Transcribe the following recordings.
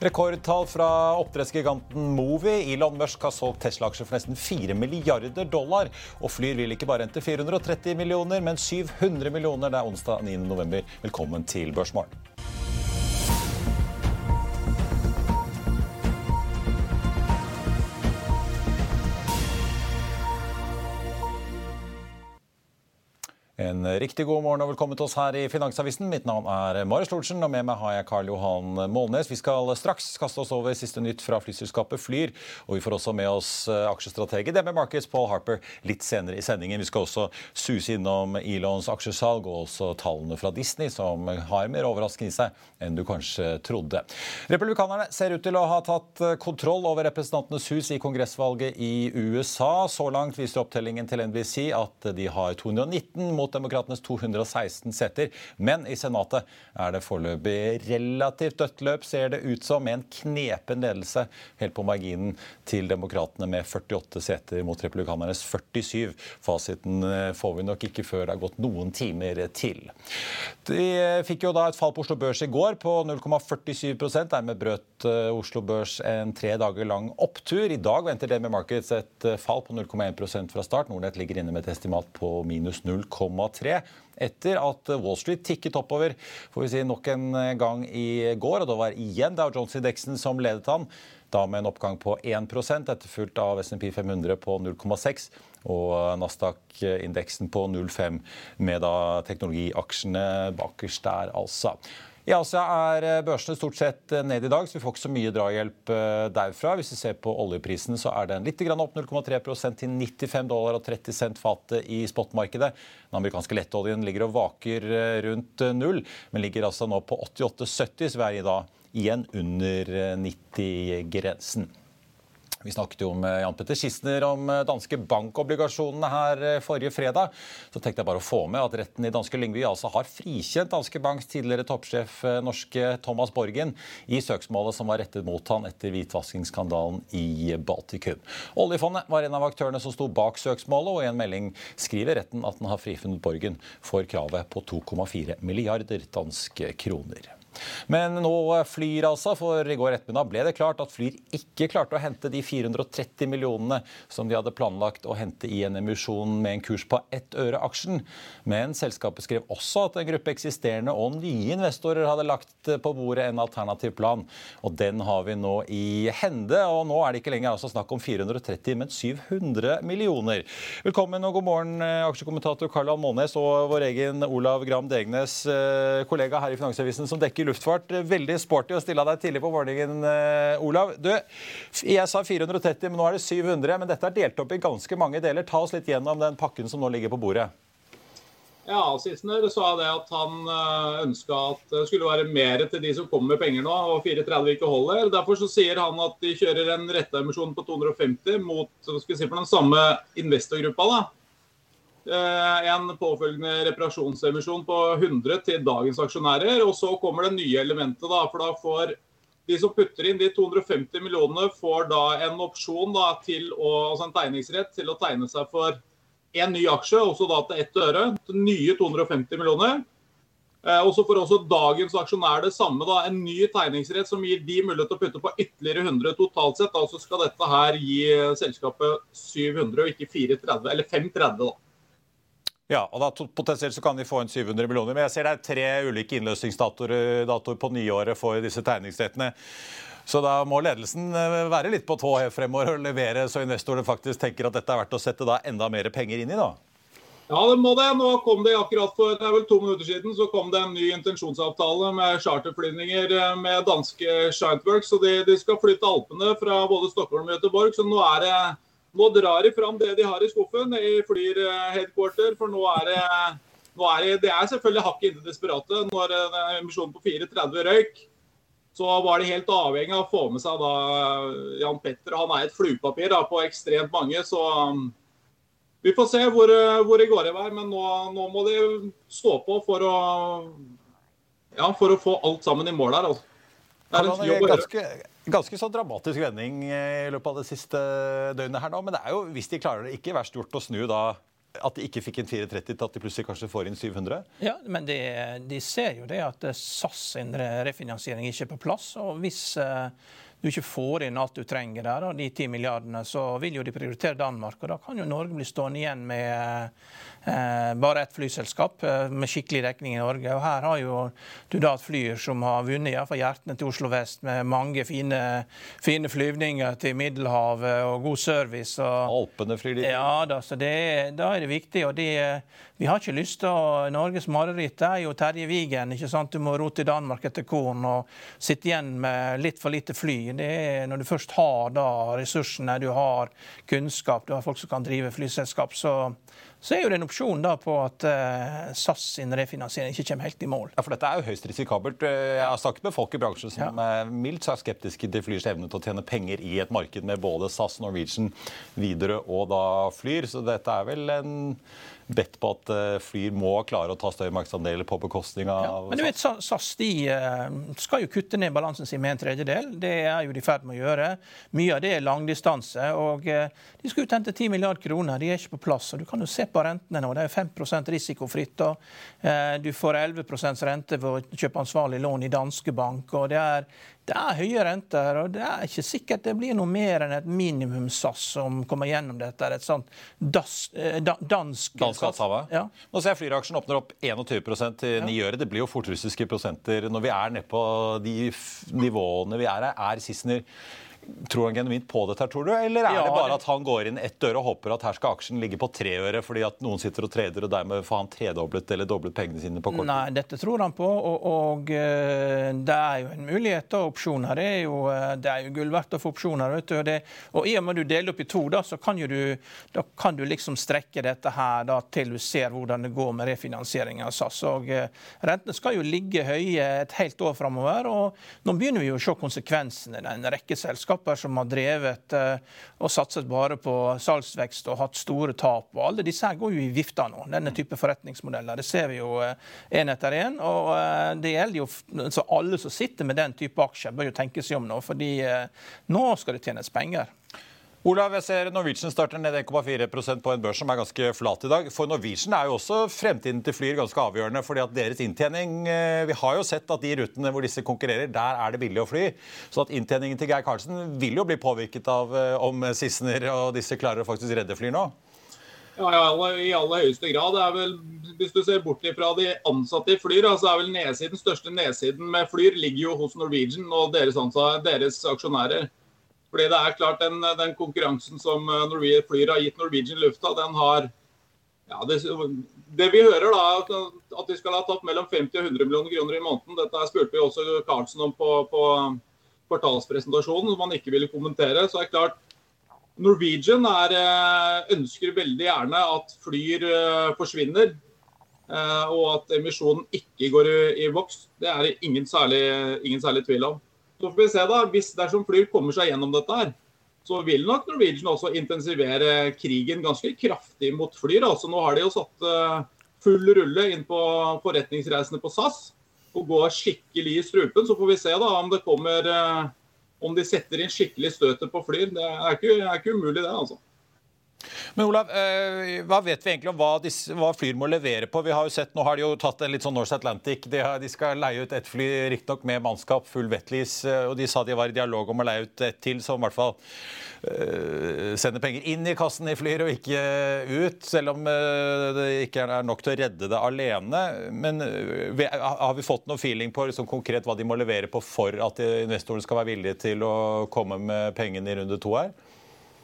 Rekordtall fra oppdrettsgiganten Movi. Elon Musk har solgt Tesla-aksjer for nesten 4 milliarder dollar. Og Flyr vil ikke bare hente 430 millioner, men 700 millioner. Det er onsdag 9. november. Velkommen til Børsmorgen. En riktig god morgen og velkommen til oss her i Finansavisen. Mitt navn er Marius Lorentzen, og med meg har jeg Karl Johan Målnes. Vi skal straks kaste oss over siste nytt fra flyselskapet Flyr. Og vi får også med oss aksjestrategi. aksjestrateg i DB Markets, Paul Harper, litt senere i sendingen. Vi skal også suse innom Elons aksjesalg og også tallene fra Disney, som har mer overraskende i seg enn du kanskje trodde. Republikanerne ser ut til å ha tatt kontroll over Representantenes hus i kongressvalget i USA. Så langt viser opptellingen til NBC at de har 219 mot Demokratenes 216 seter. Men i Senatet er det foreløpig relativt dødt løp, ser det ut som, med en knepen ledelse helt på marginen til Demokratene med 48 seter mot Republikanernes 47. Fasiten eh, får vi nok ikke før det har gått noen timer til. De fikk jo da et fall på Oslo Børs i går på 0,47 Dermed brøt eh, Oslo Børs en tre dager lang opptur. I dag venter DB Markets et eh, fall på 0,1% fra start. Nordnett ligger inne med et estimat på minus 0,1 1,3 etter at Wall Street tikket oppover får vi si, nok en gang i går. og Det var igjen Dow Jones-indeksen som ledet han, da med en oppgang på 1% etterfulgt av SMP 500 på 0,6 og Nasdaq-indeksen på 0,5 med da teknologiaksjene bakerst der, altså. I Asia er eh, børsene stort sett eh, ned i dag, så vi får ikke så mye drahjelp eh, derfra. Hvis vi ser på oljeprisen, så er den litt opp 0,3% til 95 dollar og 30 cent fatet i spotmarkedet. Den amerikanske lettoljen ligger og vaker rundt null, men ligger altså nå på 88,70, så vi er i dag igjen under 90-grensen. Vi snakket jo med Jan Petter Schissner om eh, danske bankobligasjonene her eh, forrige fredag. Så tenkte jeg bare å få med at retten i danske Lyngby altså har frikjent Danske Banks tidligere toppsjef eh, norske Thomas Borgen i søksmålet som var rettet mot han etter hvitvaskingsskandalen i Baltikum. Oljefondet var en av aktørene som sto bak søksmålet, og i en melding skriver retten at den har frifunnet Borgen for kravet på 2,4 milliarder danske kroner. Men nå Flyr, altså. For i går ettermiddag ble det klart at Flyr ikke klarte å hente de 430 millionene som de hadde planlagt å hente i en emisjon med en kurs på ett øre aksjen. Men selskapet skrev også at en gruppe eksisterende og nye investorer hadde lagt på bordet en alternativ plan. Og den har vi nå i hende. Og nå er det ikke lenger altså snakk om 430, men 700 millioner. Velkommen og god morgen, eh, aksjekommentator Karl-Almånes Månes og vår egen Olav Gram Degnes, eh, kollega her i Finansavisen, som dekker luftfart. Veldig sporty å stille deg tidlig på morgenen, eh, Olav. Du, jeg sa 430, men nå er det 700. Men dette er delt opp i ganske mange deler. Ta oss litt gjennom den pakken som nå ligger på bordet. Ja, Sissener sa det at han eh, ønska at det skulle være mer til de som kommer med penger nå, og 430 ikke holder. Derfor så sier han at de kjører en retteemisjon på 250 mot skal si, for den samme investorgruppa. da. Eh, en påfølgende reparasjonsemisjon på 100 til dagens aksjonærer. Og så kommer det nye elementet, da. For da får de som putter inn de 250 millionene, får da en opsjon da, til å, altså en tegningsrett til å tegne seg for én ny aksje, også da til ett øre. Til nye 250 millioner. Eh, og så får også dagens aksjonær det samme. da, En ny tegningsrett som gir de mulighet til å putte på ytterligere 100 totalt sett. Altså skal dette her gi selskapet 700 og ikke 430, eller 530. da. Ja, og da Potensielt så kan de få inn 700 millioner. Men jeg ser det er tre ulike innløsningsdatoer på nyåret for disse tegningsrettene. Så da må ledelsen eh, være litt på tå fremover og levere, så investorene faktisk tenker at dette er verdt å sette da enda mer penger inn i. da. Ja, det må det. Nå kom det akkurat for det er vel to minutter siden så kom det en ny intensjonsavtale med charterflyvninger eh, med danske Shintworks. Så de, de, skal flytte Alpene fra både Stockholm og Göteborg. Så nå er det nå drar de fram det de har i skuffen i Flyr eh, headquarter. For nå er det, nå er det, det er selvfølgelig hakket inntil desperate. Når eh, emisjonen på 4,30 røyk, så var de helt avhengig av å få med seg da eh, Jan Petter. Han er et fluepapir da, på ekstremt mange. så um, vi får se hvor, hvor det går i vei, men nå, nå, må de stå på for å, ja, for å få alt sammen i mål her. Altså. Det er en jobb å gjøre. Ganske sånn dramatisk vending eh, i løpet av det siste døgnet her nå. Men det er jo, hvis de klarer det, ikke verst gjort å snu da at de ikke fikk en 430 til at de plutselig kanskje får inn 700? Ja, men de, de ser jo det at SAS sin refinansiering ikke er på plass. og hvis... Uh, du ikke får inn alt du trenger der, de ti milliardene, så vil jo de prioritere Danmark. Og da kan jo Norge bli stående igjen med eh, bare ett flyselskap eh, med skikkelig dekning i Norge. Og her har jo du da et Flyr som har vunnet iallfall hjertene til Oslo vest med mange fine, fine flyvninger til Middelhavet og god service. Og, Alpene flyr de. Ja, da, så det, da er det viktig. og det, vi har ikke lyst til å Norges mareritt er jo Terje Vigen. ikke sant? Du må ro til Danmark etter korn og sitte igjen med litt for lite fly. Det er Når du først har da ressursene, du har kunnskap, du har folk som kan drive flyselskap, så så er jo det en opsjon da på at uh, SAS sin refinansiering ikke kommer helt i mål. Ja, for Dette er jo høyst risikabelt. Eh, jeg har snakket med folk i bransjen som ja. er mildt sagt skeptiske til Flyrs evne til å tjene penger i et marked med både SAS, Norwegian, Widerøe og da Flyr. Så dette er vel en bedt på at eh, Flyr må klare å ta større markedsandeler på bekostning av ja, Men du vet, SAS de skal jo kutte ned balansen sin med en tredjedel. Det er jo de i ferd med å gjøre. Mye av det er langdistanse. og De skal ut hente 10 milliarder kroner. De er ikke på plass. og Du kan jo se på rentene nå. Det er 5 risikofritt. og eh, Du får 11% rente for å kjøpe ansvarlig lån i danske bank. og det er, det er høye renter, og det er ikke sikkert det blir noe mer enn et minimum SAS som kommer gjennom dette. Et sånt das, eh, da, dansk Dansk ja. Nå ser jeg Flyr-aksjen åpner opp 21% til 9 øre. Det blir jo fort russiske prosenter når vi er nede på de nivåene vi er her. Er Sissener Tror han genuint på dette, tror du? Eller er ja, det bare at han går inn ett øre og håper at her skal aksjen ligge på tre øre fordi at noen sitter og trader, og dermed får han tredoblet eller doblet pengene sine på kort Nei, dette tror han på, og, og uh, det er jo en mulighet. og Opsjoner er jo, uh, det er jo gull verdt å få opsjoner. vet du, og, det, og I og med du deler opp i to, da, så kan, du, da kan du liksom strekke dette her da, til du ser hvordan det går med refinansiering av SAS. og uh, Rentene skal jo ligge høye et helt år framover, og nå begynner vi jo å se konsekvensene. En rekke selskap selskaper som har drevet eh, og satset bare på salgsvekst og hatt store tap. og Alle disse her går jo i vifta nå, denne type forretningsmodeller. Det ser vi jo én etter én. Og eh, det gjelder jo så alle som sitter med den type aksjer, bør jo tenke seg om nå. fordi eh, nå skal det tjenes penger. Olav, jeg ser Norwegian starter ned 1,4% på en børs som er ganske flat i dag. For Norwegian er jo også fremtiden til Flyr ganske avgjørende. fordi at deres inntjening eh, Vi har jo sett at de rutene hvor disse konkurrerer, der er det billig å fly. Så at inntjeningen til Geir Karlsen vil jo bli påvirket av eh, om Sissener og disse klarer å faktisk redde Flyr nå. Ja, i aller høyeste grad. Det er vel, hvis du ser bort fra de ansatte i Flyr, så er vel nedsiden, største nedsiden med Flyr ligger jo hos Norwegian og deres, ansatte, deres aksjonærer. Fordi det er klart Den, den konkurransen som eh, Norwegian Flyr har gitt Norwegian lufta, den har ja, det, det, vi hører, da, at de skal ha tatt mellom 50 og 100 millioner kroner i måneden. Dette spurte vi også Karlsen om på, på kvartalspresentasjonen, som han ikke ville kommentere. Så er det klart, Norwegian er, eh, ønsker veldig gjerne at Flyr eh, forsvinner. Og at emisjonen ikke går i, i voks. Det er det ingen særlig, ingen særlig tvil om. Så får vi se da, hvis Dersom Flyr kommer seg gjennom dette, her, så vil nok Norwegian også intensivere krigen ganske kraftig mot Flyr. Altså, nå har de jo satt uh, full rulle inn på forretningsreisene på SAS og går skikkelig i strupen. Så får vi se da om det kommer uh, om de setter inn skikkelig støtet på Flyr. Det er ikke, er ikke umulig, det. altså. Men Olav, eh, hva vet vi egentlig om hva, disse, hva Flyr må levere på? Vi har jo sett, Nå har de jo tatt en litt sånn Norse Atlantic. De, har, de skal leie ut ett fly, riktignok med mannskap, full wetlease. Eh, og de sa de var i dialog om å leie ut ett til, som i hvert fall øh, sender penger inn i kassen i Flyr og ikke ut. Selv om det ikke er nok til å redde det alene. Men har vi fått noe feeling på liksom, konkret hva de må levere på for at investorene skal være villige til å komme med pengene i runde to her?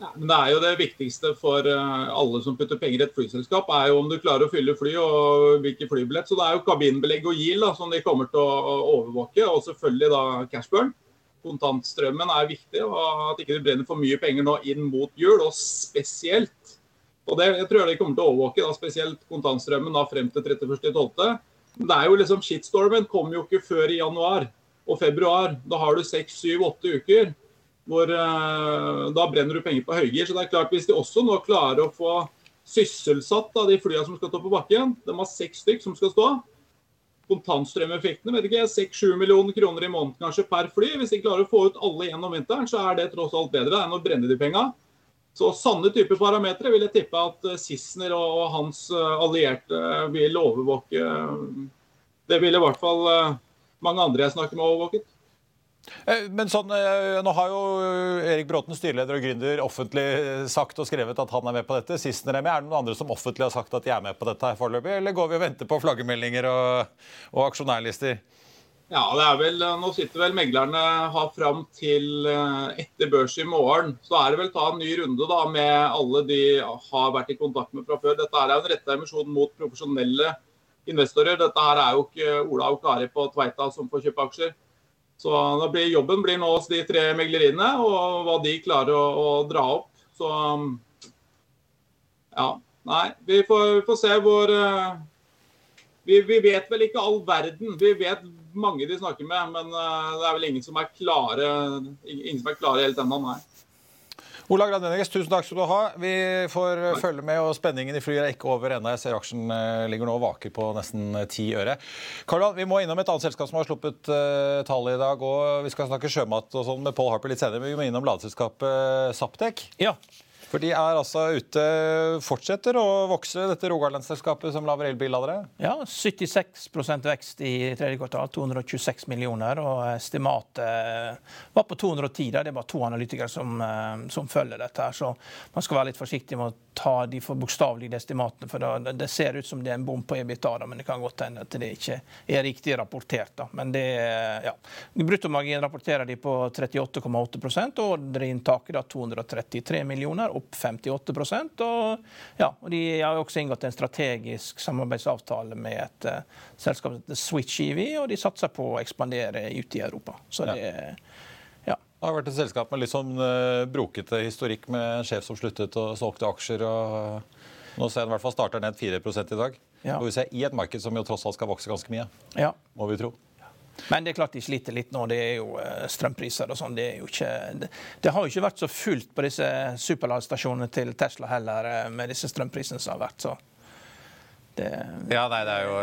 Ja, men Det er jo det viktigste for eh, alle som putter penger i et flyselskap, er jo om du klarer å fylle fly og hvilken flybillett. Så det er jo kabinbelegg og GIL da, som de kommer til å overvåke, og selvfølgelig da cashburn. Kontantstrømmen er viktig, og at ikke du brenner for mye penger nå inn mot jul. Og spesielt, og det jeg tror de kommer til å overvåke, da, spesielt kontantstrømmen da frem til 31.12. Det er jo liksom Shitstormen kommer jo ikke før i januar og februar. Da har du seks, syv, åtte uker hvor uh, Da brenner du penger på høygir. Så det er klart, hvis de også nå klarer å få sysselsatt da, de flyene som skal stå på bakken, de har seks stykk som skal stå. Kontantstrømeffektene vet ikke, 6-7 millioner kroner i måneden kanskje per fly. Hvis de klarer å få ut alle gjennom vinteren, så er det tross alt bedre enn å brenne de penga. Så Sanne typer parametere vil jeg tippe at eh, Sissener og hans eh, allierte vil overvåke. Det vil i hvert fall mange andre jeg snakker med, overvåket. Eh, men sånn, eh, Nå har jo Erik Bråten, styreleder og gründer, offentlig sagt og skrevet at han er med på dette. Sist er med. Er det noen andre som offentlig har sagt at de er med på dette her foreløpig, eller går vi og venter på flaggermeldinger og, og aksjonærlister? Ja, det er vel, Nå sitter vel meglerne har fram til eh, etter børs i morgen. Så er det vel ta en ny runde da med alle de har vært i kontakt med fra før. Dette er en retta emisjon mot profesjonelle investorer. Dette her er jo ikke Ola og Kari på Tveita som får kjøpe aksjer. Så da blir Jobben blir nå hos de tre megleriene, og hva de klarer å, å dra opp. Så ja. Nei, vi får, får se hvor uh, vi, vi, vet vel ikke all verden. Vi vet mange de snakker med, men uh, det er vel ingen som er klare, ingen som er klare helt ennå, nei. Ola Gradeneges, tusen takk skal du ha. Vi får følge med, og spenningen i flyet er ikke over ennå. Jeg ser aksjen eh, ligger nå og vaker på nesten eh, ti øre. Karl, vi må innom et annet selskap som har sluppet uh, tall i dag. og Vi skal snakke sjømat og sånn med Paul Harper litt senere, men vi må innom ladeselskapet Saptek. Ja. For de er altså ute, fortsetter å vokse, dette Rogalandsselskapet som lager elbilladere? Ja, 76% vekst i tredje kvartal. 226 millioner. Og estimatet var på 210. Det er bare to analytikere som, eh, som følger dette. her, Så man skal være litt forsiktig med å ta de for bokstavelige estimatene. For da, det ser ut som det er en bom på EBITDA, men det kan godt hende at det ikke er riktig rapportert. Da. Men det, ja. Bruttomargin rapporterer de på 38,8% og ordreinntaket 233 millioner, opp 58% og, ja, og De har også inngått en strategisk samarbeidsavtale med et uh, selskap som heter Switch EV, og de satser på å ekspandere ute i Europa. Så det ja. Det har vært et selskap med litt sånn uh, brokete historikk med en sjef som sluttet og solgte aksjer. og Nå ser jeg i hvert fall starter ned 4 i dag. Ja. Og vi ser I et marked som jo tross alt skal vokse ganske mye, ja. må vi tro. Men det er klart de sliter litt nå. Det er jo uh, strømpriser og sånn. Det, det, det, har jo ikke vært så fullt på disse superladestasjonene til Tesla heller, uh, med disse strømprisene som har vært. så det, ja, nei, det er jo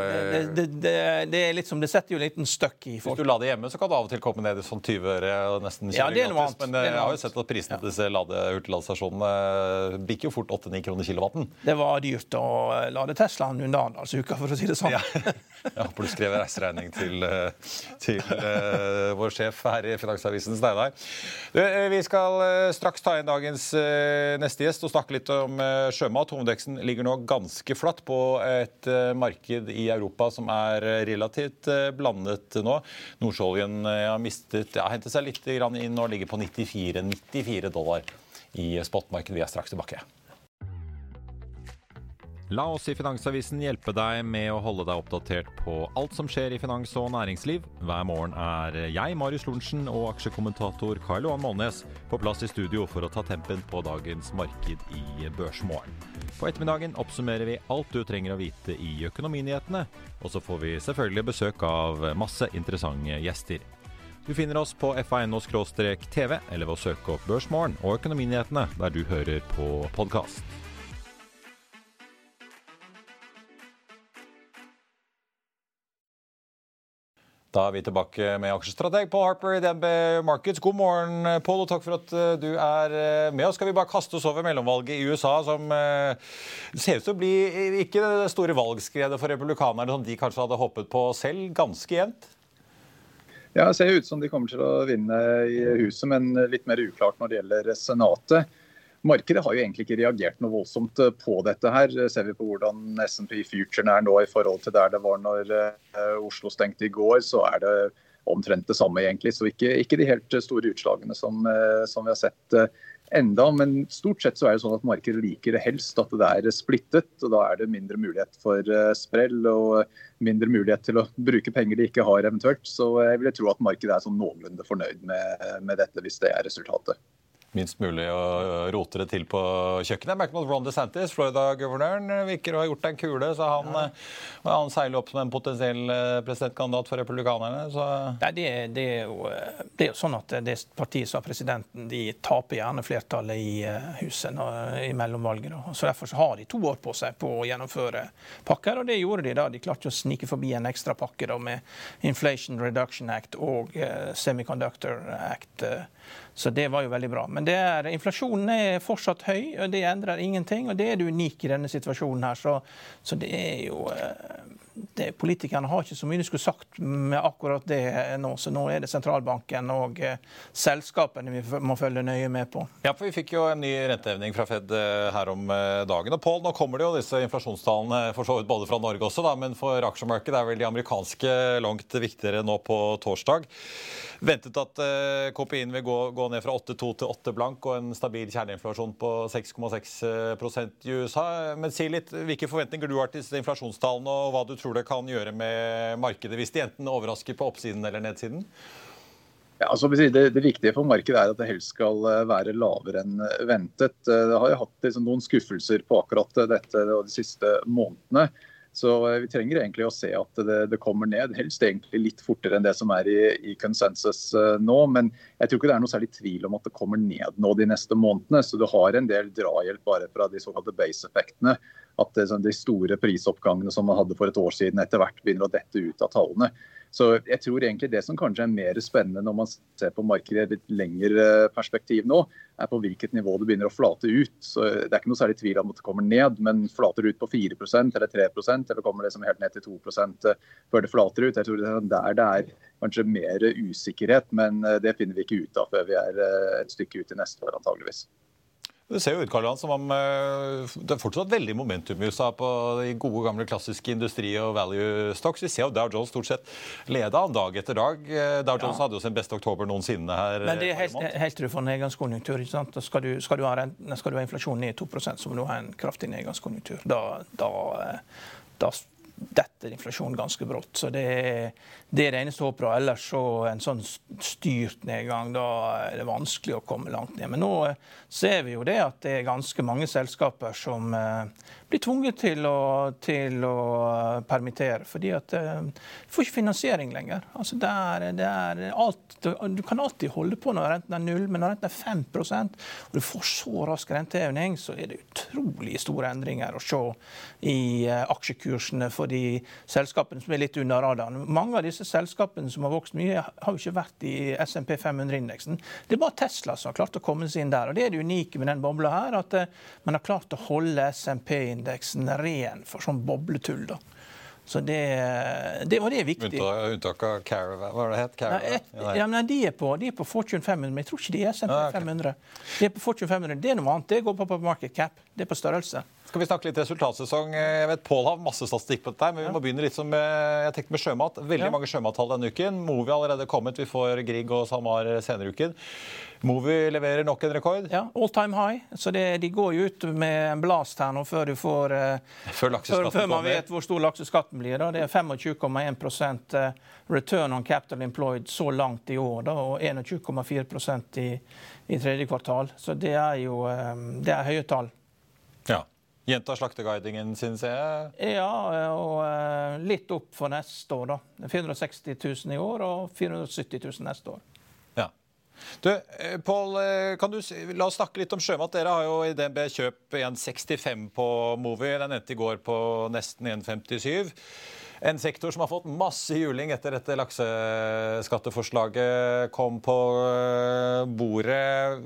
det, det, det, er litt som, det setter jo en liten støkk i folk. Hvis du lader hjemme, så kan det av og til komme ned i sånn 20 øre. og nesten ja, det er noe annet. Men jeg har jo sett at prisene ja. til disse lade, hurtigladestasjonene bikker jo fort 8-9 kroner kilowatten. Det var dyrt å lade Teslaen under Arendalsuka, for å si det sånn. Ja, Jeg håper du skrev reiseregning til, til uh, vår sjef her i Finansavisen, Steinar. Vi skal straks ta inn dagens uh, neste gjest og snakke litt om uh, sjømat. Hovedveksten ligger nå ganske flatt på et eh, marked i Europa som er eh, relativt eh, blandet nå. Nordsjøoljen har mistet, ja, hentet seg litt inn og ligger på 94, 94 dollar i spotmarkedet. Vi er straks tilbake. La oss i Finansavisen hjelpe deg med å holde deg oppdatert på alt som skjer i finans og næringsliv. Hver morgen er jeg, Marius Lorentzen, og aksjekommentator Karl Johan Målnes på plass i studio for å ta tempen på dagens marked i Børsmorgen. På ettermiddagen oppsummerer vi alt du trenger å vite i økonominyhetene, og så får vi selvfølgelig besøk av masse interessante gjester. Du finner oss på fa.no-tv, eller ved å søke opp Børsmorgen og Økonominyhetene der du hører på podkast. Da er vi tilbake med aksjestrateg Paul Harper i DNB Markets. God morgen, Paul, og takk for at eh, du er eh, med oss. Skal vi bare kaste oss over mellomvalget i USA, som eh, ser ut til å bli ikke det store valgskredet for republikanerne som de kanskje hadde håpet på selv, ganske jevnt? Ja, Det ser ut som de kommer til å vinne i huset, men litt mer uklart når det gjelder Senatet. Markedet har jo egentlig ikke reagert noe voldsomt eh, på dette. her. Ser vi på hvordan SMP Futuren er nå i forhold til der det var når eh, Oslo stengte i går, så er det omtrent det samme, egentlig. Så ikke, ikke de helt store utslagene som, eh, som, vi har sett enda. Men stort sett så er det sånn at markedet liker det helst at det er splittet. og Da er det mindre mulighet for sprell og mindre mulighet til å bruke penger de ikke har eventuelt. Så jeg vil tro at markedet er sånn noenlunde fornøyd med, med dette, hvis det er resultatet minst mulig å rote det til på kjøkkenet. Jeg merker at Ron DeSantis, Florida-guvernøren, virker å ha gjort en kule. Så han, ja. Eh, han seiler opp som en potensiell eh, presidentkandidat for republikanerne. Så. Nei, det, det, er jo, eh, det, er jo, sånn at det partiet som har presidenten, de taper gjerne flertallet i huset i mellomvalget. Så Derfor så har de to år på seg på å gjennomføre pakker, og det gjorde de da. De klarte å snike forbi en ekstra pakke da, med Inflation Reduction Act og Semiconductor Act. Så det var jo veldig bra. Men er, inflasjonen er fortsatt høy, og det endrer ingenting. Og det er det unike i denne situasjonen her. Så, så det er jo eh, det, Politikerne har ikke så mye de skulle sagt med akkurat det nå. Så nå er det sentralbanken og eh, selskapene vi må følge nøye med på. Ja, for Vi fikk jo en ny renteevning fra Fed eh, her om eh, dagen. Og Paul, nå kommer det jo disse inflasjonstallene for så vidt både fra Norge også, da, men for aksjemarkedet er vel de amerikanske langt viktigere nå på torsdag. Ventet at KPI-en vil gå, gå, ned fra 8,2 til 8 blank og en stabil kjerneinflasjon på 6,6 i USA. Men si litt hvilke forventninger du har til disse inflasjonstallene, og hva du tror det kan gjøre med markedet hvis de enten overrasker på oppsiden eller nedsiden? Ja, altså, det, det, viktige for markedet er at det helst skal eh, være lavere enn ventet. Eh, det har jo hatt liksom, noen skuffelser på akkurat dette de siste månedene. Så eh, vi trenger egentlig å se at det, det, kommer ned, helst egentlig litt fortere enn det som er i, i konsensus nå. Men jeg tror ikke det er noe særlig tvil om at det kommer ned nå de neste månedene. Så du har en del drahjelp bare fra de såkalte base-effektene at sånn, de store prisoppgangene som man hadde for et år siden, etter hvert begynner å dette ut av tallene. Så jeg tror egentlig det som kanskje er mer spennende når man ser på markedet i et litt lengre perspektiv nå, er på hvilket nivå det begynner å flate ut. Så Det er ikke noe særlig tvil om at det kommer ned, men flater ut på 4% eller 3% eller kommer det som helt ned til 2 før det flater ut? Jeg tror det er der det er kanskje mer usikkerhet, men det finner vi ikke ut av før vi er et stykke ut i neste år antageligvis. Det ser jo ut Karl som om eh, det er fortsatt veldig momentum i USA på de gode, gamle klassiske industri- og value stocks. Vi ser jo Dow Jones stort sett leda dag etter dag. Eh, Dow Jones ja. hadde jo sin beste oktober noensinne her. Men det er helt, helt til du får nedgangskonjunktur. ikke sant? Skal du, skal du, ha, skal du ha inflasjon ned i 2 så må du ha en kraftig nedgangskonjunktur. Da, da, eh, da detter inflasjonen ganske brått. Så det er det er det eneste håpet. Ellers så en sånn styrt nedgang, da er det vanskelig å komme langt ned. Men nå eh, ser vi jo det at det er ganske mange selskaper som eh, blir tvunget til å, til å eh, permittere. Fordi at du får ikke finansiering lenger. Altså det er, det er alt, du kan alltid holde på når renten er null, men når renten er 5 og du får så rask renteheving, så er det utrolig store endringer å se i aksjekursene for de selskapene som er litt under radaren. Mange av disse selskapene som har vokst mye, har jo ikke vært i SMP 500-indeksen. Det er bare Tesla som har klart å komme seg inn der. og Det er det unike med den bobla her, at eh, man har klart å holde SMP-indeksen ren for sånn bobletull. da. Så det, det, og det er viktig. Unntak av Caravan, hva det het Caravan? Nei, ja, men de er, på, de er på Fortune 500, men jeg tror ikke de er SMP 500. De er på Fortune 500. Det er noe annet. Det går på, på market cap. Det er på størrelse. Skal vi snakke litt resultatsesong? Jeg vet Pål har masse statistikk på dette, men vi må begynne litt som jeg tenkte med sjømat. Veldig ja. mange sjømattall denne uken. Movi har allerede kommet. Vi får Grieg og SalMar senere i uken. Movi leverer nok en rekord. Ja, all time high. Så det, de går jo ut med en blast her nå før du får eh, Før, før, før man vet hvor stor lakseskatten blir. Da. Det er 25,1 eh, return on capital employed så langt i år, da, og 21,4 i, i tredje kvartal. Så det er jo eh, det er høye tall. Ja. Gjenta slakteguidingen sin, ser jeg? Ja, og eh, litt opp for neste år, da. 460 000 i år og 470 000 neste år. Ja. Du, eh, Pål, eh, la oss snakke litt om sjømat. Dere har jo i DNB kjøp 1,65 på Movi. Den endte i går på nesten 1,57. En sektor som har fått masse juling etter dette lakseskatteforslaget kom på eh, bordet.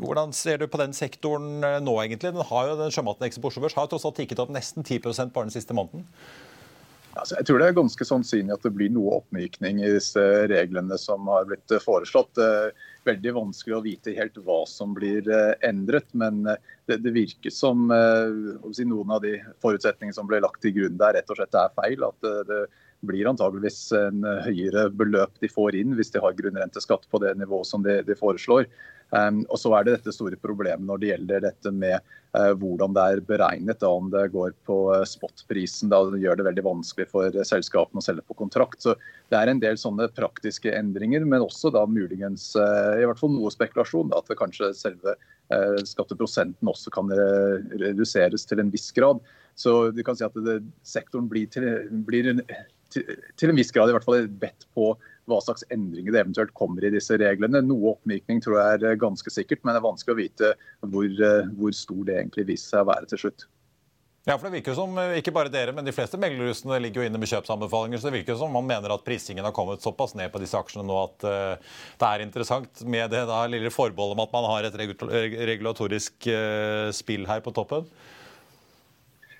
Hvordan ser du på den sektoren eh, nå, egentlig? Den har jo, den Sjømatindeksen på har tross alt tikket opp nesten 10 bare den siste måneden. Altså, jeg tror det er ganske sannsynlig at det blir noe oppmykning i disse reglene som har blitt eh, foreslått. Det er veldig vanskelig å vite helt hva som blir eh, endret, men eh, det, det virker som si, noen av de forutsetningene som ble lagt til grunn der, rett og slett er feil. At det, det blir antageligvis en høyere beløp de får inn hvis de har grunnrenteskatt på det nivået som de, de foreslår. Um, og så er det dette store problemet når det gjelder dette med uh, hvordan det er beregnet. Om det går på uh, spotprisen. Da det gjør det veldig vanskelig for uh, selskapene å selge på kontrakt. Så det er en del sånne praktiske endringer, men også da muligens i hvert fall noe spekulasjon. Da, at kanskje selve skatteprosenten også kan reduseres til en viss grad. Så du kan si at det, sektoren blir, til, blir til, til, en viss grad i hvert fall bedt på hva slags endringer det eventuelt kommer i disse reglene. Noe oppmykning tror jeg er ganske sikkert, men det er vanskelig å vite hvor, eh, hvor stor det egentlig viser seg å være til slutt. Ja, for det virker som, eh, ikke bare dere, men De fleste meglerhusene ligger jo inne med kjøpsanbefalinger. så Det virker som man mener at prisingen har kommet såpass ned på disse aksjene nå at uh, det er interessant med det da, lille forbeholdet om at man har et regulatorisk uh, spill her på toppen.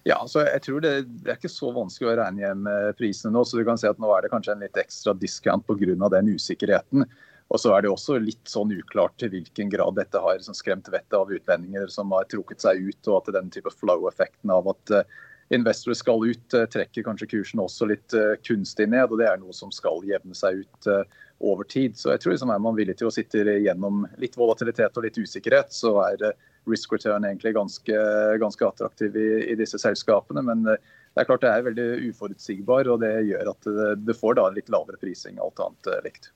Ja, så jeg tror det, det, er ikke så vanskelig å regne hjem eh, prisene nå. så du kan si at Nå er det kanskje en litt ekstra discount pga. den usikkerheten. Og så er det også litt sånn uklart til hvilken grad dette har liksom skremt vettet av utlendinger som har trukket seg ut, og at den type flow-effekten av at uh, investorer skal ut, uh, trekker kanskje kursen også litt uh, kunstig ned. og Det er noe som skal jevne seg ut over tid. Så jeg tror liksom er man villig til å sitte gjennom litt volatilitet og litt usikkerhet, så er risk return egentlig ganske, ganske attraktiv i, i, disse selskapene. Men eh, det er klart det er veldig uforutsigbar, og det gjør at det, får da litt lavere prising alt annet eh, likt.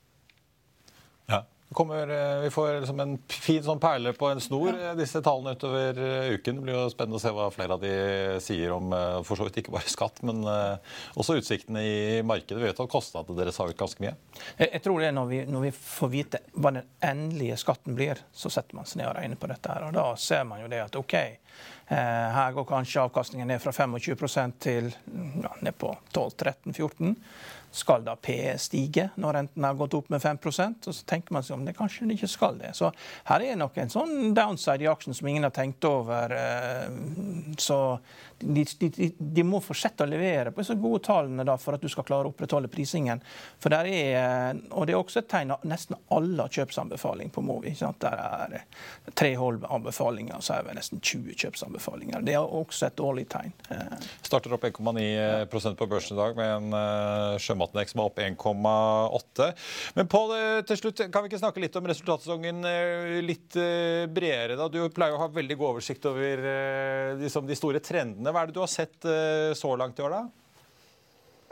Kommer, eh, vi får liksom en fin sånn perle på en snor. Eh, disse tallene utover eh, uken. Det blir jo spennende å se hva flere av de sier om for så vidt ikke bare skatt, men også utsiktene i markedet. Vi vet at kostnadene deres har økt ganske mye. Jeg, jeg, tror det er når vi, når vi, får vite hva den endelige skatten blir, så setter man seg ned og regner på dette. her, og Da ser man jo det at OK, her går kanskje avkastningen ned fra 25 til ja, ned på 12-13-14. Skal da PE stige når renten har gått opp med 5% Og så tenker man seg om det kanskje det ikke skal det. Så her er nok en sånn downside i aksjen som ingen har tenkt over. Eh, så de, de, de må fortsette å levere på disse gode tallene da, for at du skal klare å opprettholde prisingen. For der er, og Det er også et tegn at nesten alle har kjøpsanbefaling på Movi. Der er tre anbefalinger, så er det nesten 20 kjøpsanbefalinger. Det er også et dårlig tegn. Eh. Starter opp 1,9% på børsen i dag med en uh, som er opp 1,8. Men på det, til slutt, kan vi ikke snakke litt om resultatsesongen eh, litt eh, bredere? da? Du pleier å ha veldig god oversikt over liksom, de store trendene. Hva er det du har sett så langt i år, da?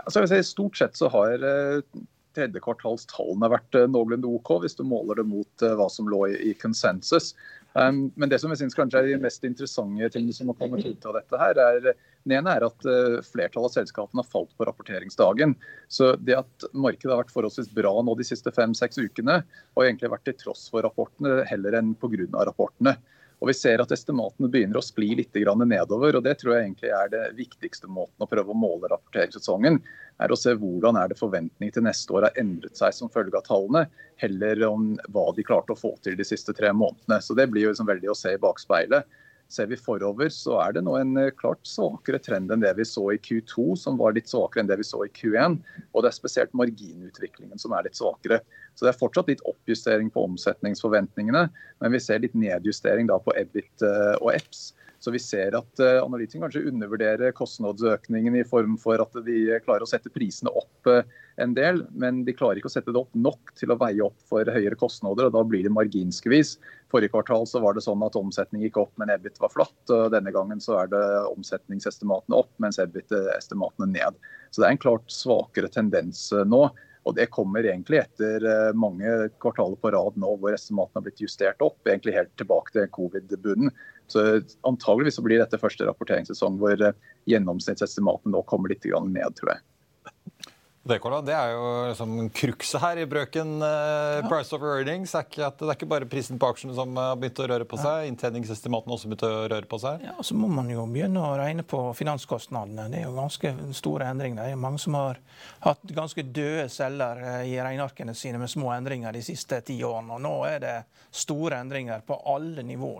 Ja, si, stort sett så har tredje kvartalstallene vært noenlunde OK, hvis du måler det mot hva som lå i konsensus. Um, men det som jeg synes kanskje er de mest interessante tingene som har kommet ut av dette, her, er den er at uh, flertallet av selskapene har falt på rapporteringsdagen. Så det at markedet har vært forholdsvis bra nå de siste fem-seks ukene, har egentlig vært til tross for rapportene heller enn pga. rapportene. Og Vi ser at estimatene begynner å skli litt nedover. og Det tror jeg egentlig er det viktigste måten å prøve å måle rapporteringssesongen. er Å se hvordan er det forventningene til neste år har endret seg som følge av tallene, heller om hva de klarte å få til de siste tre månedene. Så Det blir jo liksom veldig å se i bakspeilet. Ser vi forover, så er det nå en eh, klart svakere trend enn det vi så i Q2, som var litt svakere enn det vi så i Q1. Og det er spesielt marginutviklingen som er litt svakere. Så det er fortsatt litt oppjustering på omsetningsforventningene, men vi ser litt nedjustering da på EBIT eh, og EPS. Så vi ser at uh, analytikerne kanskje undervurderer kostnadsøkningen i form for at de klarer å sette prisene opp uh, en del, men de klarer ikke å sette det opp nok til å veie opp for høyere kostnader. og Da blir det marginskvis. Forrige kvartal så var det sånn at omsetning gikk opp, men EBIT var flatt. og Denne gangen så er det omsetningsestimatene opp, mens EBIT-estimatene ned. Så det er en klart svakere tendens nå. Og Det kommer egentlig etter mange kvartaler på rad nå hvor estimatene har blitt justert opp, egentlig helt tilbake til covid-bunnen. Så Antageligvis så blir dette første rapporteringssesong hvor gjennomsnittsestimatene gjennomsnittsestimaten nå kommer litt ned, tror jeg. Det, det er jo liksom krukset her i brøken. Uh. Price of earnings er ikke, at det er ikke bare prisen på aksjene som har begynt å røre på seg. Inntjeningsestimatene har også begynt å røre på seg. Ja, og Så må man jo begynne å regne på finanskostnadene. Det er jo ganske store endringer. Det er mange som har hatt ganske døde celler eh, i regnearkene sine med små endringer de siste ti årene. Og nå er det store endringer på alle nivåer.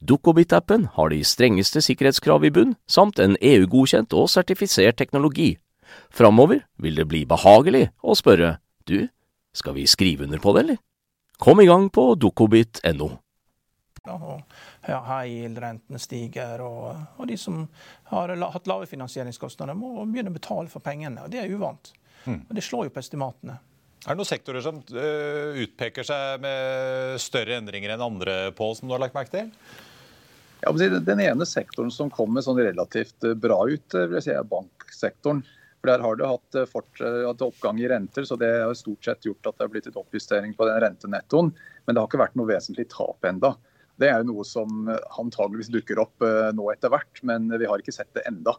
Dukkobit-appen har de strengeste sikkerhetskrav i bunn, samt en EU-godkjent og sertifisert teknologi. Framover vil det bli behagelig å spørre du, skal vi skrive under på det, eller? Kom i gang på dukkobit.no. Ja, High-yield-rentene stiger, og, og, de som har hatt lave finansieringskostnader, må begynne å betale for pengene. og Det er uvant. Mm. Og Det slår jo på estimatene. Er det noen sektorer som uh, utpeker seg med større endringer enn andre på, som du har lagt merke til? Ja, den ene sektoren som kommer sånn relativt eh, bra ut, eh, vil jeg si er banksektoren. For Der har det hatt, fort, hatt oppgang i renter, så det har stort sett gjort at det har blitt et oppjustering på den rentenettoen. Men det har ikke vært noe vesentlig tap enda. Det er jo noe som antageligvis dukker opp nå etter hvert, men vi har ikke sett det enda.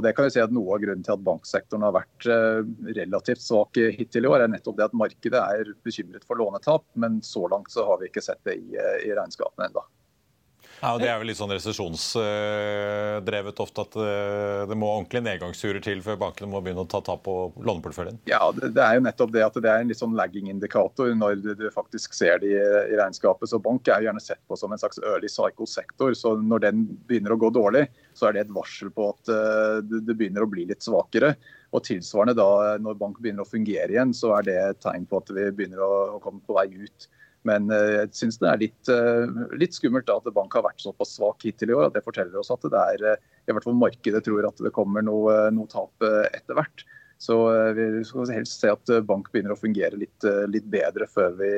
Og det kan vi si at Noe av grunnen til at banksektoren har vært eh, relativt svak hittil i år, er nettopp det at markedet er bekymret for lånetap, men så langt så har vi ikke sett det i, eh, i regnskapene ennå. Ja, og Det er vel litt sånn resesjonsdrevet ofte at eh, det må ordentlig nedgangsturer til før bankene må begynne å ta tap på låneporteføljen? Ja, det, er jo nettopp det at det er en litt sånn lagging-indikator når du faktisk ser det i, regnskapet. Så Bank er jo gjerne sett på som en slags early cycle-sektor. så Når den begynner å gå dårlig, så er det et varsel på at eh, det begynner å bli litt svakere. Og tilsvarende da, når bank begynner å fungere igjen, så er det et tegn på at vi begynner å komme på vei ut. Men eh, jeg syns det er litt, eh, litt, skummelt at bank har vært såpass svak hittil i år. at Det forteller oss at det er eh, i hvert fall markedet tror at det kommer noe, noe tap etter hvert. Så vi skal helst se at bank begynner å fungere litt, litt bedre før vi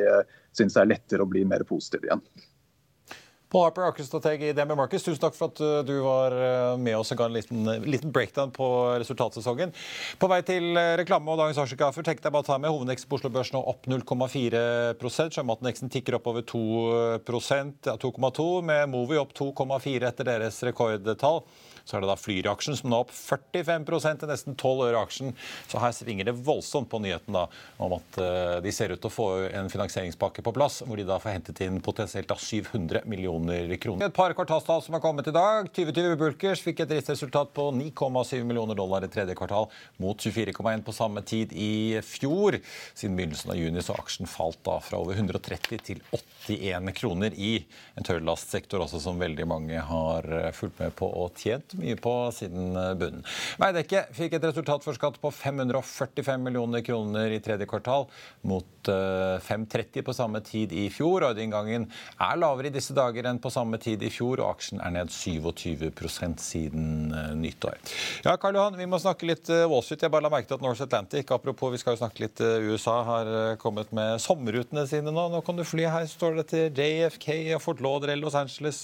syns det er lettere å bli mer positiv igjen. Paul Harper, aksjestrateg i DNB Markets, tusen takk for at uh, du var uh, med oss og ga en liten, liten, breakdown på resultatsesongen. På vei til reklame og dagens aksjekaffe, tenkte jeg bare å ta med hovedveksten på Oslo Børs nå opp 0,4 Sjømatindeksen tikker opp over 2 ja, 2,2 med Movi opp 2,4 etter deres rekordtall. Så er det da Flyr-aksjen som nå er opp 45% til nesten 12 øre aksjen. Så her svinger det voldsomt på nyheten da, om at de ser ut til å få en finansieringspakke på plass, hvor de da får hentet inn potensielt da 700 millioner kroner. Et par kvartalstall som har kommet i dag. 2020 Bulkers fikk et driftsresultat på 9,7 millioner dollar i tredje kvartal, mot 24,1 på samme tid i fjor. Siden begynnelsen av juni så aksjen falt da fra over 130 til 81 kroner i en tørrlastsektor også som veldig mange har eh, fulgt med på og tjent mye på siden eh, bunnen. Veidekke fikk et resultat for skatt på 545 millioner kroner i tredje kvartal, mot 530 eh, på samme tid i fjor. Ordreinngangen er lavere i disse dager enn på samme tid i fjor, og aksjen er ned 27 siden eh, nyttår. Ja, Karl Johan, vi må snakke litt Wall Street. Jeg bare la merke til at North Atlantic apropos, vi skal jo snakke litt USA, har kommet med sommerrutene sine nå. Nå kan du fly. Her står det til JFK og Fort Lauderdale, Los Angeles,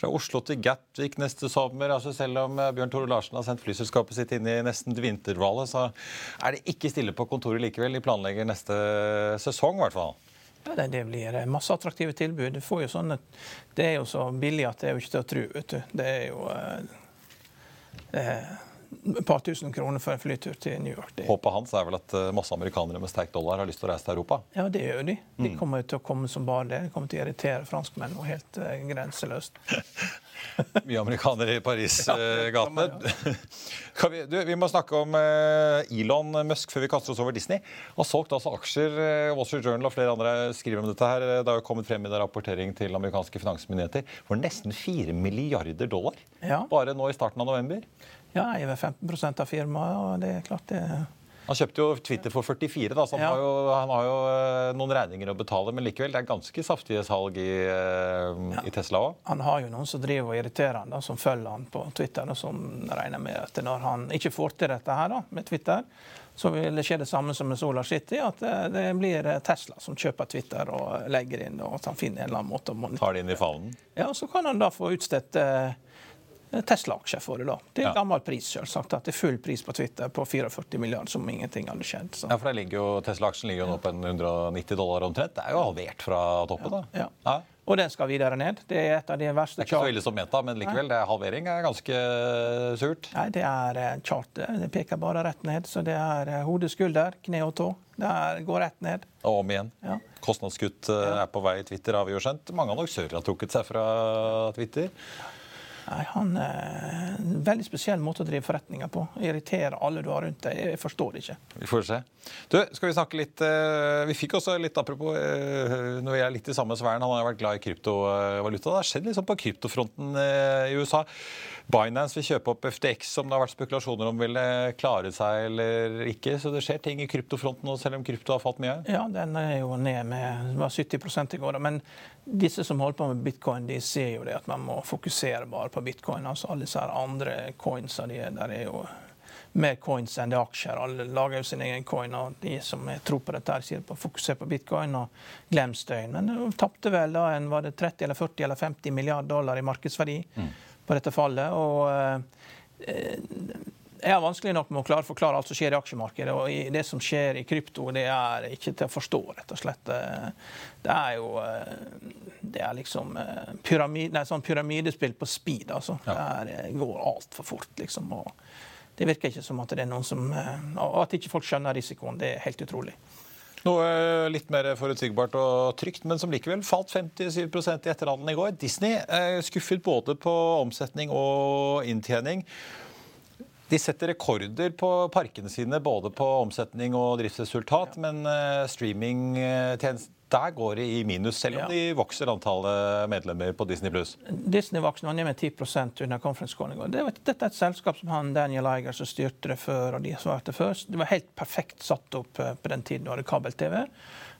fra Oslo til Gatwick neste sommer. altså Selv om eh, Bjørn Tore Larsen har sendt flyselskapet sitt inn i nesten vinterdvale, så er det ikke stille på kontoret likevel. De planlegger neste sesong, i hvert fall. Ja, det, det blir eh, masse attraktive tilbud. Sånne, det er jo så billig at det er jo ikke til å tro. Det er jo det er et par tusen kroner for en flytur til New York. Det. Håpet hans er vel at masse amerikanere med sterk dollar har lyst til å reise til Europa? Ja, det gjør de. De mm. kommer til å komme som bare det. De kommer til å irritere franskmenn noe helt uh, grenseløst. Mye amerikanere i Paris-gatene. Ja, vi, vi, må snakke om Elon Musk før vi kaster oss over Disney. Han har solgt altså aksjer. Wall Street Journal og flere andre skriver om dette. her. Det har jo kommet frem i rapportering til amerikanske finansmyndigheter for nesten 4 milliarder dollar ja. bare nå i starten av november. Ja, jeg er ved 15 av firmaet, og det er klart det han kjøpte jo Twitter for 44, da, så han, ja. har jo, han, har jo, eh, noen regninger å betale. Men likevel, det er ganske saftige salg i, eh, ja. i Tesla òg. Han har jo noen som driver og irriterer han, da, som følger han på Twitter, og som regner med at når han ikke får til dette her da, med Twitter, så vil det skje det samme som med Solar City, at eh, det blir Tesla som kjøper Twitter og legger inn, og at han finner en eller annen måte å Tar det inn i favnen? Ja, så kan han da få utstedt Tesla-aksjer for det. da. Det er ja. gammel pris, selvsagt. At det er full pris på Twitter på 44 milliarder, som ingenting hadde skjedd. Så. Ja, for Tesla-aksjen ligger jo nå på 190 dollar omtrent. Det er jo halvert fra toppen. da. Ja. ja. Og den skal videre ned. Det er et av de verste Det er ikke så ille som meta, men likevel, det er halvering er ganske surt. Nei, det er eh, charter. Det peker bare rett ned. Så det er eh, hode, skulder, kne og tå. Det går rett ned. Og om igjen. Ja. Kostnadskutt eh, er på vei i Twitter, har vi jo skjønt. Mange annonsører har trukket seg fra Twitter. Nei, Han er en veldig spesiell måte å drive forretninger på. Irritere alle du har rundt deg. Jeg forstår det ikke. Vi får se. Du, skal Vi snakke litt eh, Vi fikk også litt apropos eh, Når vi er litt i samme sfæren, han har vært glad i kryptovaluta. Det har skjedd litt sånn på kryptofronten eh, i USA. Binance vil kjøpe opp FTX, som det har vært spekulasjoner om ville klare seg eller ikke. Så det skjer ting i kryptofronten nå, selv om krypto har falt mye? Ja, den er jo ned med var 70 i går. Men disse som holder på med bitcoin, de ser jo det at man må fokusere bare på bitcoin. Altså alle disse andre coinsa, de, der er jo mer coins enn det er aksjer. Alle lager jo sin egen coin, og de som tror på dette, sier på fokuser på bitcoin og glem støyen. Men de tapte vel da en var det 30 eller 40 eller 50 milliarder dollar i markedsverdi. Mm på dette fallet. og eh, jeg har vanskelig nok med å klare forklare alt som skjer i aksjemarkedet. og Det som skjer i krypto, det er ikke til å forstå, rett og slett. Det er jo eh, det er liksom eh, pyramid, nei, sånn pyramidespill på speed. altså. Ja. Det går altfor fort, liksom. og Det virker ikke som at det er noen som At ikke folk skjønner risikoen, det er helt utrolig. Noe litt mer forutsigbart og trygt, men som likevel falt 57% i etterhandelen i går. Disney er skuffet både på omsetning og inntjening. De setter rekorder på parkene sine, både på omsetning og driftsresultat. Men eh, streamingtjenesten der går det i minus, selv om de vokser antallet medlemmer på Disney+. Disney vokste ned med 10 under conference calling. Det dette er et selskap som han Daniel Eiger som styrte det før, og de svarte først. Det var helt perfekt satt opp eh, på den tiden du hadde kabel-TV.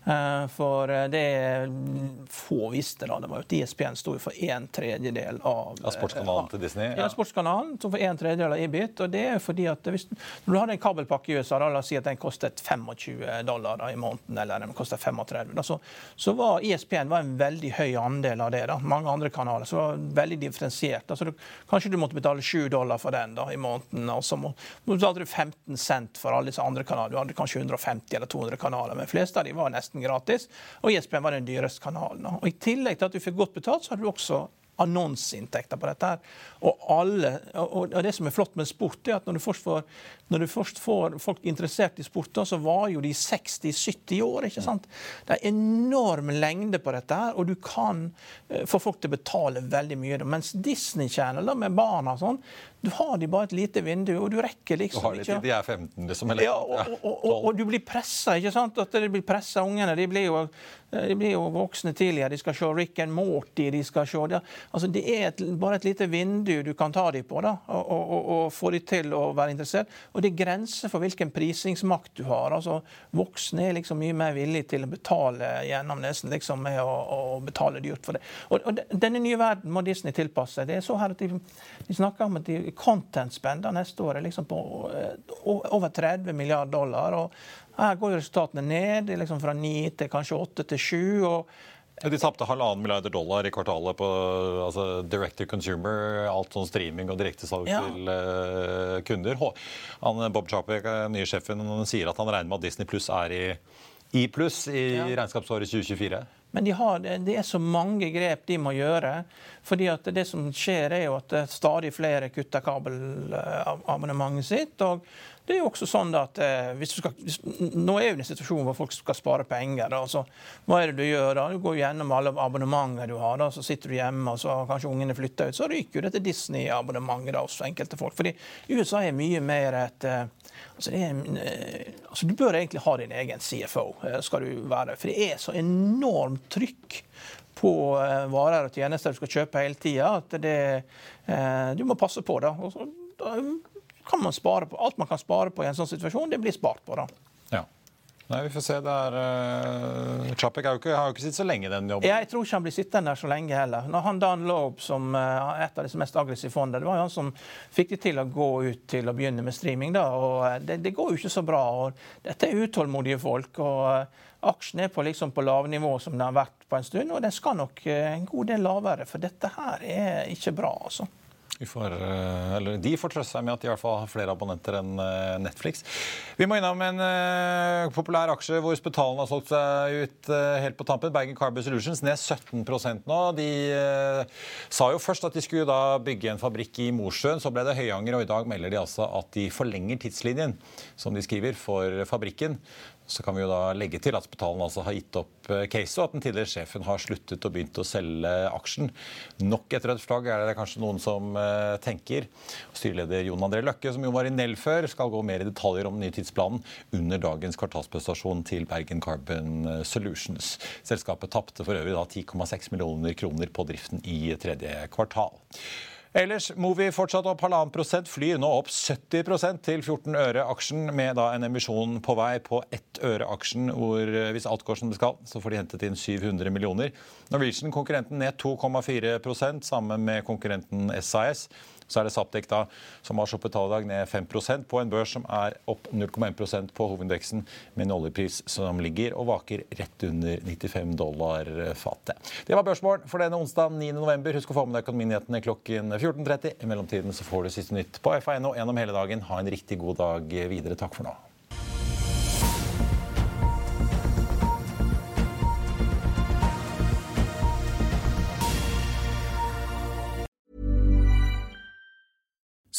Eh, for eh, det få visste, da, det var at ISPN sto for en tredjedel av ja, sportskanalen til Disney? Ja, ja sportskanalen sto for en tredjedel av Ibit. og det er fordi at hvis, Når du hadde en kabelpakke i USA, da, la oss si at den kostet 25 dollar da, i måneden, eller den kostet 35, da, så, så, var ISPN var en veldig høy andel av det. da, Mange andre kanaler. Så det var veldig differensiert. Altså, du, kanskje du måtte betale 7 dollar for den da, i måneden, og så må, må betalte du 15 cent for alle disse andre kanalene. Du hadde kanskje 150 eller 200 kanaler, men fleste av dem var nesten nesten gratis. Og ESPN var den dyreste kanalen. Og I tillegg til at du fikk godt betalt, så hadde du også annonseinntekter på dette. her. Og, alle, og, det som er flott med sport, er at når du først får, du først får folk interessert i sport, så var jo de 60-70 år. ikke sant? Det er enorm lengde på dette, her, og du kan eh, få folk til å betale veldig mye. Mens Disney Channel da, med barna og sånn, du har de bare et lite vindu, og du rekker liksom du ikke De er 15, liksom? Eller, ja, og, og, og, og, du blir pressa, ikke sant? At de blir pressa, ungene. De blir, jo, eh, de blir jo voksne tidligere. De skal se Rick and Morty. de skal se... Det, altså, det er et, bare et lite vindu du kan ta dem på, da, og, få dem til å være interessert. Og det er grenser for hvilken prisingsmakt du har. altså Voksne er liksom mye mer villige til å betale gjennom nesen liksom, med å, å betale dyrt for det. Og, Denne nye verden må Disney tilpasse seg. Det er så her at de, de snakker om at de content-spend neste år er liksom på eh, over 30 milliarder dollar. og Her går resultatene ned liksom fra 9 til kanskje 8 til 7. og de tapte halvannen milliarder dollar i kvartalet på altså, direct to consumer. Alt sånn streaming og direktesalg ja. til uh, kunder. Han, Bob Chapek, nye sjefen, sier at han regner med at Disney Pluss er i i pluss i ja. regnskapsåret 2024? Men de har, det er så mange grep de må gjøre. fordi at Det som skjer, er jo at stadig flere kutter kabelabonnementet sitt. og det er jo også sånn at eh, hvis du skal, hvis, Nå er jo en situasjon hvor folk skal spare penger. Da, så, hva er det du gjør da? Du går gjennom alle abonnementer du har. da, Så sitter du hjemme, og så har kanskje ungene flytta ut. Så ryker jo dette Disney-abonnementet hos enkelte folk. Fordi USA er mye mer et eh, altså, er, eh, altså, Du bør egentlig ha din egen CFO, skal du være. For det er så enormt trykk på varer og tjenester du skal kjøpe hele tida, at det, du må passe på. da. Og så, da kan man spare på. Alt man kan spare på i en sånn situasjon, det blir spart på. da. Ja. Nei, Vi får se. det er, uh, Chapek har jo ikke, ikke sittet så lenge i den jobben. Jeg tror ikke han blir sittende der så lenge heller. Når han Dan Loeb, som uh, et av disse mest aggressive fondene, det var jo han som fikk de til å gå ut til å begynne med streaming. da, og uh, det, det, går jo ikke så bra. og Dette er utålmodige folk. og uh, Aksjen er på, liksom, på lavnivå som den har vært på en stund, og den skal nok en god del lavere. For dette her er ikke bra, altså. Får, de får trøste seg med at de i hvert fall har flere abonnenter enn eh, Netflix. Vi må innom en uh, populær aksje hvor Spetalen har solgt seg ut uh, helt på tampen. Bergen Carbon Solutions ned 17% nå. De uh, sa jo først at de skulle da bygge en fabrikk i Mosjøen. Så ble det Høyanger, og i dag melder de altså at de forlenger tidslinjen som de skriver for fabrikken. Så kan vi jo da legge til at Spetalen altså har gitt opp case caset, og at den tidligere sjefen har sluttet og begynt å selge aksjen. Nok et rødt flagg er det kanskje noen som uh, tenker. Styreleder Jon André Løkke, som jo var i Nell før, skal gå mer i detaljer om den nye tidsplanen under dagens kvartalsprestasjon til Bergen Carbon eh, Solutions. Selskapet tapte for øvrig da 10,6 millioner kroner på driften i tredje kvartal. Ellers Movi fortsatt opp halvannen prosent, flyr nå opp 70% til 14 øre aksjen, med da en emisjon på vei på ett øre aksjen, hvor eh, hvis alt går som det skal, så får de hentet inn 700 millioner. Norwegian, konkurrenten, ned 2,4% sammen med konkurrenten SAS. Så er det Saptek da, som har sluppet tallet ned 5 på en børs som er opp 0,1% på hovedindeksen, med en oljepris som ligger og vaker rett under 95 dollar fatet. Det var børsmålen for denne onsdag 9.11. Husk å få med deg Økonominyhetene klokken 14.30. I mellomtiden så får du siste nytt på FA.no gjennom hele dagen. Ha en riktig god dag videre. Takk for nå.